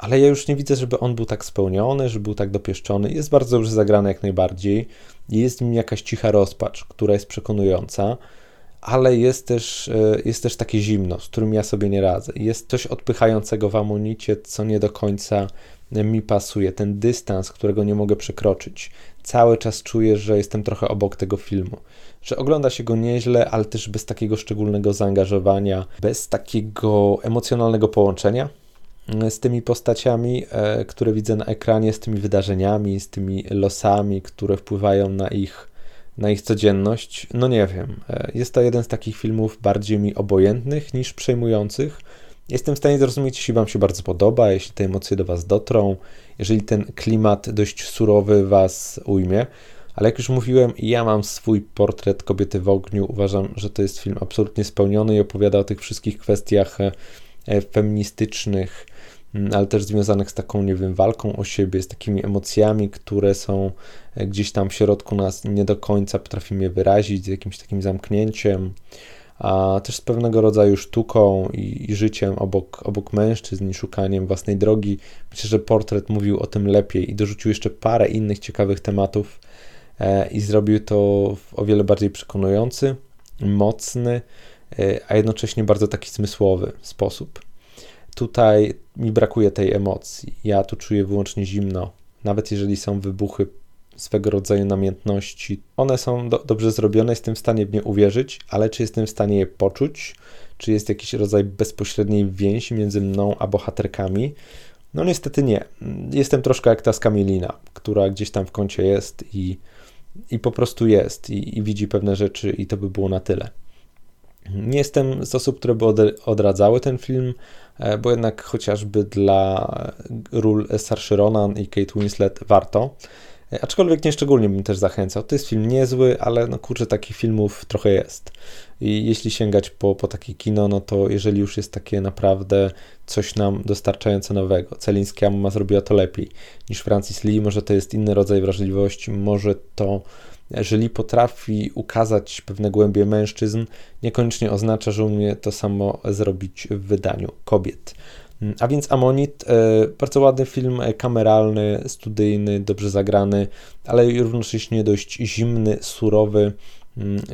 ale ja już nie widzę, żeby on był tak spełniony, żeby był tak dopieszczony. Jest bardzo dobrze zagrany jak najbardziej. Jest w nim jakaś cicha rozpacz, która jest przekonująca, ale jest też, e, jest też takie zimno, z którym ja sobie nie radzę. Jest coś odpychającego w amonicie, co nie do końca mi pasuje. Ten dystans, którego nie mogę przekroczyć. Cały czas czuję, że jestem trochę obok tego filmu. Że ogląda się go nieźle, ale też bez takiego szczególnego zaangażowania, bez takiego emocjonalnego połączenia z tymi postaciami, e, które widzę na ekranie, z tymi wydarzeniami, z tymi losami, które wpływają na ich, na ich codzienność. No nie wiem. E, jest to jeden z takich filmów bardziej mi obojętnych niż przejmujących. Jestem w stanie zrozumieć, jeśli Wam się bardzo podoba, jeśli te emocje do Was dotrą, jeżeli ten klimat dość surowy Was ujmie. Ale jak już mówiłem, ja mam swój portret kobiety w ogniu. Uważam, że to jest film absolutnie spełniony i opowiada o tych wszystkich kwestiach e, feministycznych, Mm, ale też związanych z taką, nie wiem, walką o siebie, z takimi emocjami, które są e, gdzieś tam w środku nas, nie do końca potrafimy je wyrazić, z jakimś takim zamknięciem, a też z pewnego rodzaju sztuką i, i życiem obok, obok mężczyzn i szukaniem własnej drogi. Myślę, że portret mówił o tym lepiej i dorzucił jeszcze parę innych ciekawych tematów e, i zrobił to w o wiele bardziej przekonujący, mocny, e, a jednocześnie bardzo taki zmysłowy sposób. Tutaj mi brakuje tej emocji. Ja tu czuję wyłącznie zimno. Nawet jeżeli są wybuchy swego rodzaju namiętności, one są do, dobrze zrobione, jestem w stanie w nie uwierzyć, ale czy jestem w stanie je poczuć? Czy jest jakiś rodzaj bezpośredniej więzi między mną a bohaterkami? No niestety nie. Jestem troszkę jak ta skamielina, która gdzieś tam w kącie jest i, i po prostu jest i, i widzi pewne rzeczy i to by było na tyle. Nie jestem z osób, które by odradzały ten film, bo jednak chociażby dla ról Saoirse Ronan i Kate Winslet warto. E, aczkolwiek nie szczególnie bym też zachęcał. To jest film niezły, ale no kurczę, takich filmów trochę jest. I jeśli sięgać po, po takie kino, no to jeżeli już jest takie naprawdę coś nam dostarczające nowego, Celińska ma zrobiła to lepiej niż Francis Lee, może to jest inny rodzaj wrażliwości, może to jeżeli potrafi ukazać pewne głębie mężczyzn, niekoniecznie oznacza, że umie to samo zrobić w wydaniu kobiet. A więc Amonit, e, bardzo ładny film, e, kameralny, studyjny, dobrze zagrany, ale równocześnie dość zimny, surowy,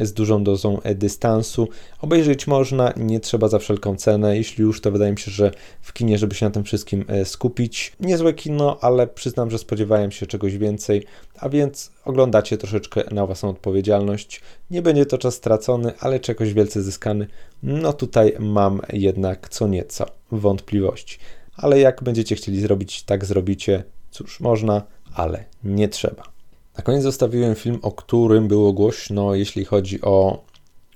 z dużą dozą dystansu. Obejrzeć można, nie trzeba za wszelką cenę. Jeśli już, to wydaje mi się, że w kinie, żeby się na tym wszystkim skupić. Niezłe kino, ale przyznam, że spodziewałem się czegoś więcej, a więc oglądacie troszeczkę na własną odpowiedzialność. Nie będzie to czas stracony, ale czegoś wielce zyskany. No tutaj mam jednak co nieco wątpliwości. Ale jak będziecie chcieli zrobić, tak zrobicie. Cóż, można, ale nie trzeba. Na koniec zostawiłem film, o którym było głośno, jeśli chodzi o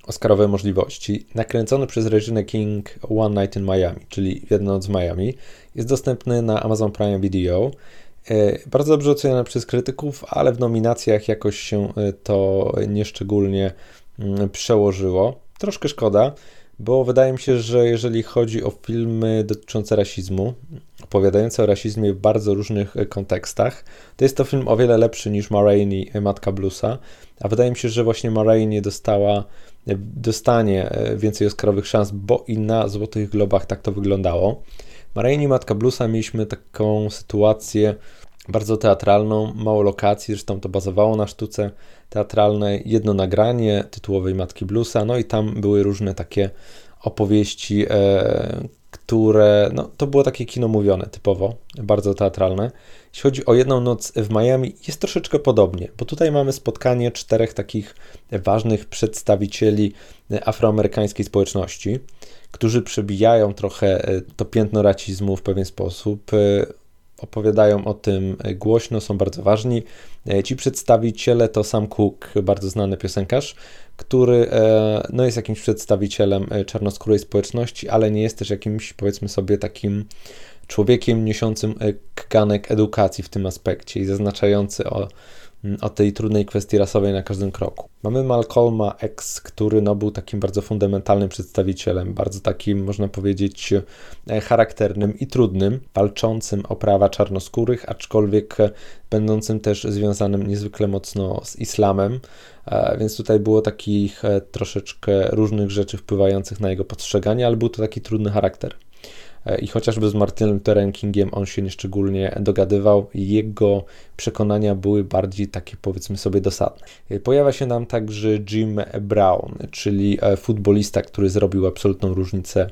Oscarowe możliwości. Nakręcony przez Regina King One Night in Miami, czyli Jedna noc w Miami, jest dostępny na Amazon Prime Video. E, bardzo dobrze oceniany przez krytyków, ale w nominacjach jakoś się e, to nieszczególnie mm, przełożyło. Troszkę szkoda, bo wydaje mi się, że jeżeli chodzi o filmy dotyczące rasizmu, opowiadające o rasizmie w bardzo różnych e, kontekstach, to jest to film o wiele lepszy niż Ma Rainey, Matka Bluesa, a wydaje mi się, że właśnie Ma dostała, dostanie więcej Oscarowych szans, bo i na Złotych Globach tak to wyglądało. Maryjni Matka Bluesa mieliśmy taką sytuację bardzo teatralną, mało lokacji, zresztą to bazowało na sztuce teatralnej, jedno nagranie tytułowej Matki Bluesa, no i tam były różne takie opowieści, e, które, no to było takie kino mówione typowo, bardzo teatralne. Jeśli chodzi o jedną noc w Miami, jest troszeczkę podobnie, bo tutaj mamy spotkanie czterech takich ważnych przedstawicieli afroamerykańskiej społeczności którzy przebijają trochę e, to piętno racizmu w pewien sposób, e, opowiadają o tym głośno, są bardzo ważni. E, ci przedstawiciele to Sam Cooke, bardzo znany piosenkarz, który no, jest jakimś przedstawicielem czarnoskórej społeczności, ale nie jest też jakimś, powiedzmy sobie, takim człowiekiem niesiącym kaganek edukacji w tym aspekcie i zaznaczający o o tej trudnej kwestii rasowej na każdym kroku. Mamy Malcolma X, który no, był takim bardzo fundamentalnym przedstawicielem, bardzo takim, można powiedzieć, e, charakternym i trudnym, walczącym o prawa czarnoskórych, aczkolwiek będącym też związanym niezwykle mocno z islamem, e, więc tutaj było takich e, troszeczkę różnych rzeczy wpływających na jego postrzeganie, ale był to taki trudny charakter. E, i chociażby z Martinem Lutherem Kingiem on się nieszczególnie dogadywał, jego przekonania były bardziej takie powiedzmy sobie dosadne. E, pojawia się nam także Jim Brown, czyli e, futbolista, który zrobił absolutną różnicę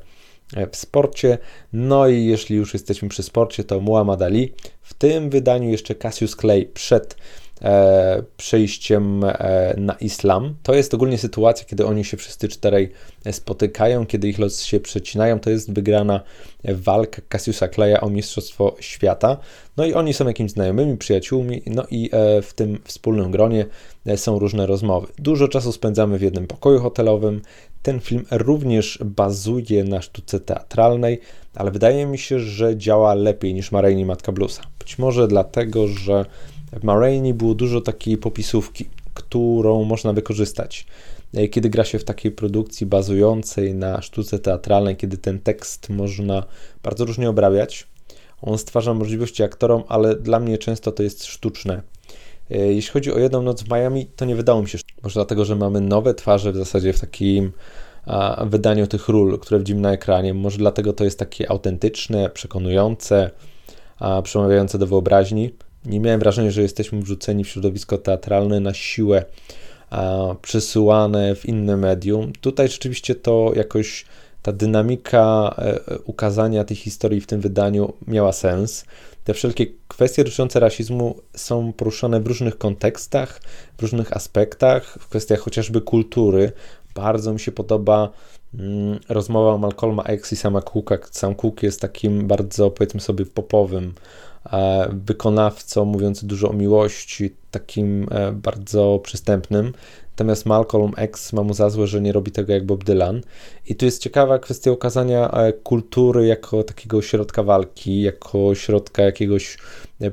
w sporcie. No i jeśli już jesteśmy przy sporcie, to Muhammad Ali. W tym wydaniu jeszcze Cassius Clay przed e, przejściem e, na islam. To jest ogólnie sytuacja, kiedy oni się wszyscy czterej spotykają, kiedy ich los się przecinają. To jest wygrana walka Cassiusa Claya o Mistrzostwo Świata. No i oni są jakimiś znajomymi, przyjaciółmi, no i e, w tym wspólnym gronie e, są różne rozmowy. Dużo czasu spędzamy w jednym pokoju hotelowym. Ten film również bazuje na sztuce teatralnej, ale wydaje mi się, że działa lepiej niż Maryjni Matka Bluesa. Być może dlatego, że w Marini było dużo takiej popisówki, którą można wykorzystać. E, kiedy gra się w takiej produkcji bazującej na sztuce teatralnej, kiedy ten tekst można bardzo różnie obrabiać, on stwarza możliwości aktorom, ale dla mnie często to jest sztuczne. E, jeśli chodzi o jedną noc w Miami, to nie wydało mi się, może dlatego, że mamy nowe twarze w zasadzie w takim a, wydaniu tych ról, które widzimy na ekranie. Może dlatego to jest takie autentyczne, przekonujące, a, przemawiające do wyobraźni nie miałem wrażenia, że jesteśmy wrzuceni w środowisko teatralne na siłę, a, przesyłane w inne medium. Tutaj rzeczywiście to jakoś ta dynamika e, ukazania tej historii w tym wydaniu miała sens. Te wszelkie kwestie dotyczące rasizmu są poruszane w różnych kontekstach, w różnych aspektach, w kwestiach chociażby kultury. Bardzo mi się podoba mm, rozmowa Malcolma X i sama Cooka. Sam Cook jest takim bardzo, powiedzmy sobie, popowym E, wykonawcą mówiący dużo o miłości, takim e, bardzo przystępnym. Natomiast Malcolm X ma mu za złe, że nie robi tego jak Bob Dylan. I tu jest ciekawa kwestia ukazania e, kultury jako takiego środka walki, jako środka jakiegoś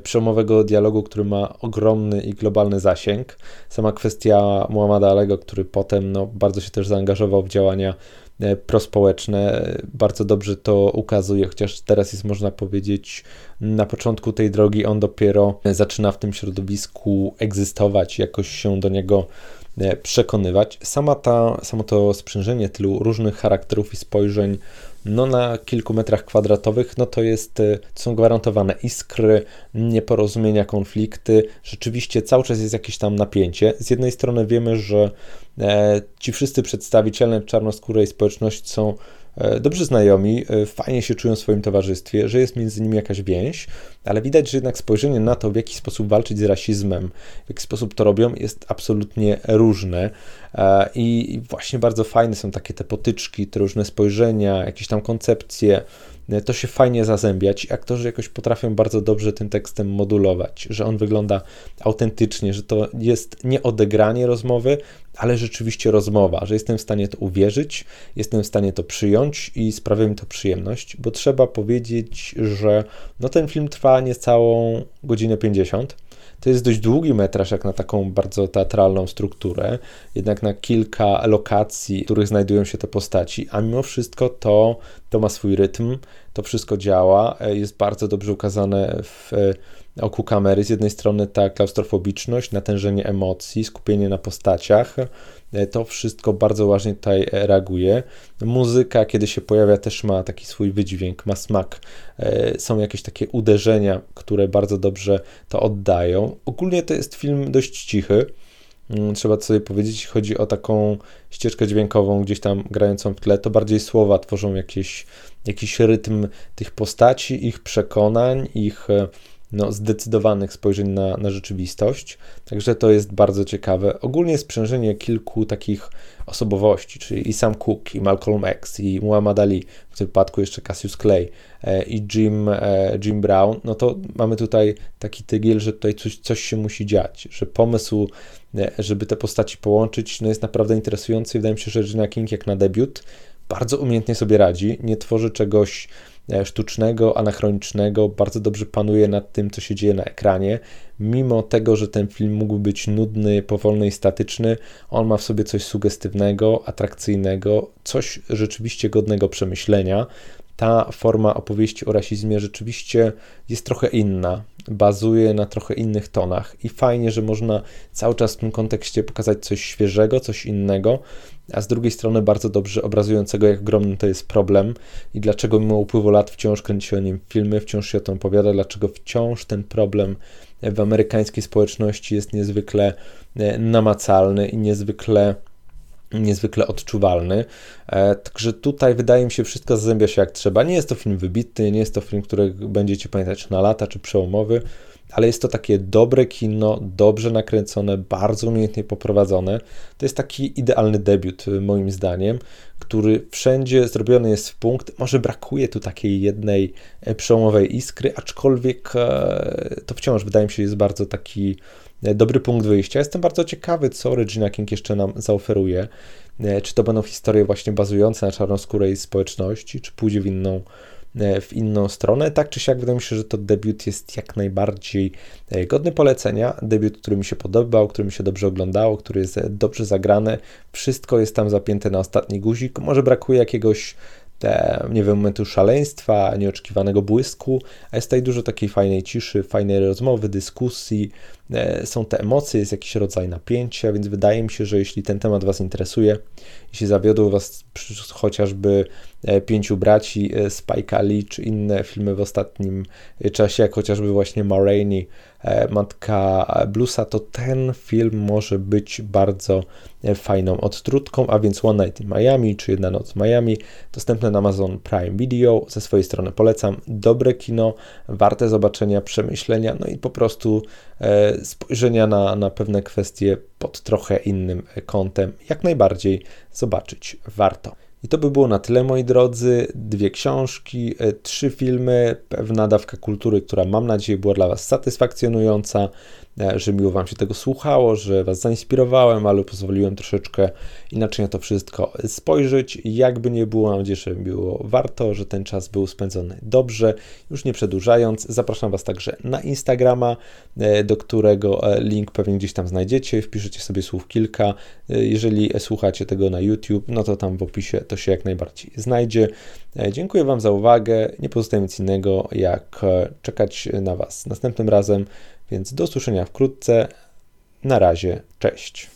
przełomowego dialogu, który ma ogromny i globalny zasięg. Sama kwestia Muhammada Alego, który potem no, bardzo się też zaangażował w działania E, prospołeczne. Bardzo dobrze to ukazuje, chociaż teraz jest, można powiedzieć, na początku tej drogi on dopiero zaczyna w tym środowisku egzystować, jakoś się do niego e, przekonywać. Sama ta, samo to sprzężenie tylu różnych charakterów i spojrzeń no na kilku metrach kwadratowych, no to jest, to są gwarantowane iskry, nieporozumienia, konflikty. Rzeczywiście cały czas jest jakieś tam napięcie. Z jednej strony wiemy, że e, ci wszyscy przedstawiciele czarnoskórej społeczności są dobrzy znajomi, e, fajnie się czują w swoim towarzystwie, że jest między nimi jakaś więź, ale widać, że jednak spojrzenie na to, w jaki sposób walczyć z rasizmem, w jaki sposób to robią, jest absolutnie różne. E, I właśnie bardzo fajne są takie te potyczki, te różne spojrzenia, jakieś tam koncepcje to się fajnie zazębiać. Aktorzy jakoś potrafią bardzo dobrze tym tekstem modulować, że on wygląda autentycznie, że to jest nie odegranie rozmowy, ale rzeczywiście rozmowa, że jestem w stanie to uwierzyć, jestem w stanie to przyjąć i sprawia mi to przyjemność, bo trzeba powiedzieć, że no ten film trwa niecałą godzinę 50 to jest dość długi metraż, jak na taką bardzo teatralną strukturę, jednak na kilka lokacji, w których znajdują się te postaci, a mimo wszystko to, to ma swój rytm, to wszystko działa, e, jest bardzo dobrze ukazane w e, oku kamery. Z jednej strony ta klaustrofobiczność, natężenie emocji, skupienie na postaciach, e, to wszystko bardzo ważnie tutaj reaguje. Muzyka, kiedy się pojawia, też ma taki swój wydźwięk, ma smak. Są jakieś takie uderzenia, które bardzo dobrze to oddają. Ogólnie to jest film dość cichy. Mm, trzeba sobie powiedzieć, chodzi o taką ścieżkę dźwiękową gdzieś tam grającą w tle, to bardziej słowa tworzą jakieś, jakiś rytm tych postaci, ich przekonań, ich e, no, zdecydowanych spojrzeń na, na rzeczywistość. Także to jest bardzo ciekawe. Ogólnie sprzężenie kilku takich osobowości, czyli i Sam Cooke, i Malcolm X, i Muhammad Ali, w tym wypadku jeszcze Cassius Clay, e, i Jim, e, Jim Brown, no to mamy tutaj taki tygiel, że tutaj coś, coś się musi dziać, że pomysł, e, żeby te postaci połączyć, no jest naprawdę interesujący i wydaje mi się, że Regina King jak na debiut bardzo umiejętnie sobie radzi, nie tworzy czegoś sztucznego, anachronicznego, bardzo dobrze panuje nad tym, co się dzieje na ekranie. Mimo tego, że ten film mógł być nudny, powolny i statyczny, on ma w sobie coś sugestywnego, atrakcyjnego, coś rzeczywiście godnego przemyślenia. Ta forma opowieści o rasizmie rzeczywiście jest trochę inna, bazuje na trochę innych tonach i fajnie, że można cały czas w tym kontekście pokazać coś świeżego, coś innego, a z drugiej strony bardzo dobrze obrazującego, jak ogromny to jest problem i dlaczego mimo upływu lat wciąż kręci o nim filmy, wciąż się o tym opowiada, dlaczego wciąż ten problem w amerykańskiej społeczności jest niezwykle e, namacalny i niezwykle niezwykle odczuwalny. E, także tutaj wydaje mi się, wszystko zazębia się jak trzeba. Nie jest to film wybitny, nie jest to film, który będziecie pamiętać na lata czy przełomowy, ale jest to takie dobre kino, dobrze nakręcone, bardzo umiejętnie poprowadzone. To jest taki idealny debiut, y, moim zdaniem, który wszędzie zrobiony jest w punkt. Może brakuje tu takiej jednej e, przełomowej iskry, aczkolwiek e, to wciąż wydaje mi się jest bardzo taki e, dobry punkt wyjścia. Jestem bardzo ciekawy, co Regina King jeszcze nam zaoferuje. Czy to będą historie właśnie bazujące na czarnoskórej społeczności, czy pójdzie w inną E, w inną stronę. Tak czy siak wydaje mi się, że to debiut jest jak najbardziej e, godny polecenia. Debiut, który mi się podobał, który mi się dobrze oglądało, który jest e, dobrze zagrany. Wszystko jest tam zapięte na ostatni guzik. Może brakuje jakiegoś te, nie wiem, momentu szaleństwa, nieoczekiwanego błysku, a jest tutaj dużo takiej fajnej ciszy, fajnej rozmowy, dyskusji, e, są te emocje, jest jakiś rodzaj napięcia, więc wydaje mi się, że jeśli ten temat Was interesuje, jeśli zawiodły Was chociażby e, Pięciu Braci, e, Spike Lee, czy inne filmy w ostatnim czasie, jak chociażby właśnie Ma Rainey, Matka Bluesa, to ten film może być bardzo fajną odtrutką, a więc One Night in Miami, czy Jedna Noc w Miami, dostępne na Amazon Prime Video, ze swojej strony polecam, dobre kino, warte zobaczenia, przemyślenia, no i po prostu e, spojrzenia na, na pewne kwestie pod trochę innym kątem, jak najbardziej zobaczyć warto. I to by było na tyle, moi drodzy. Dwie książki, e, trzy filmy, pewna dawka kultury, która mam nadzieję była dla Was satysfakcjonująca. E, że miło Wam się tego słuchało, że Was zainspirowałem, ale pozwoliłem troszeczkę inaczej na to wszystko spojrzeć. Jakby nie było, mam nadzieję, że było warto, że ten czas był spędzony dobrze. Już nie przedłużając, zapraszam Was także na Instagrama, e, do którego e, link pewnie gdzieś tam znajdziecie. Wpiszecie sobie słów kilka. Jeżeli słuchacie tego na YouTube, no to tam w opisie to się jak najbardziej znajdzie. Dziękuję Wam za uwagę. Nie pozostaje nic innego, jak czekać na Was następnym razem. Więc do usłyszenia wkrótce. Na razie, cześć.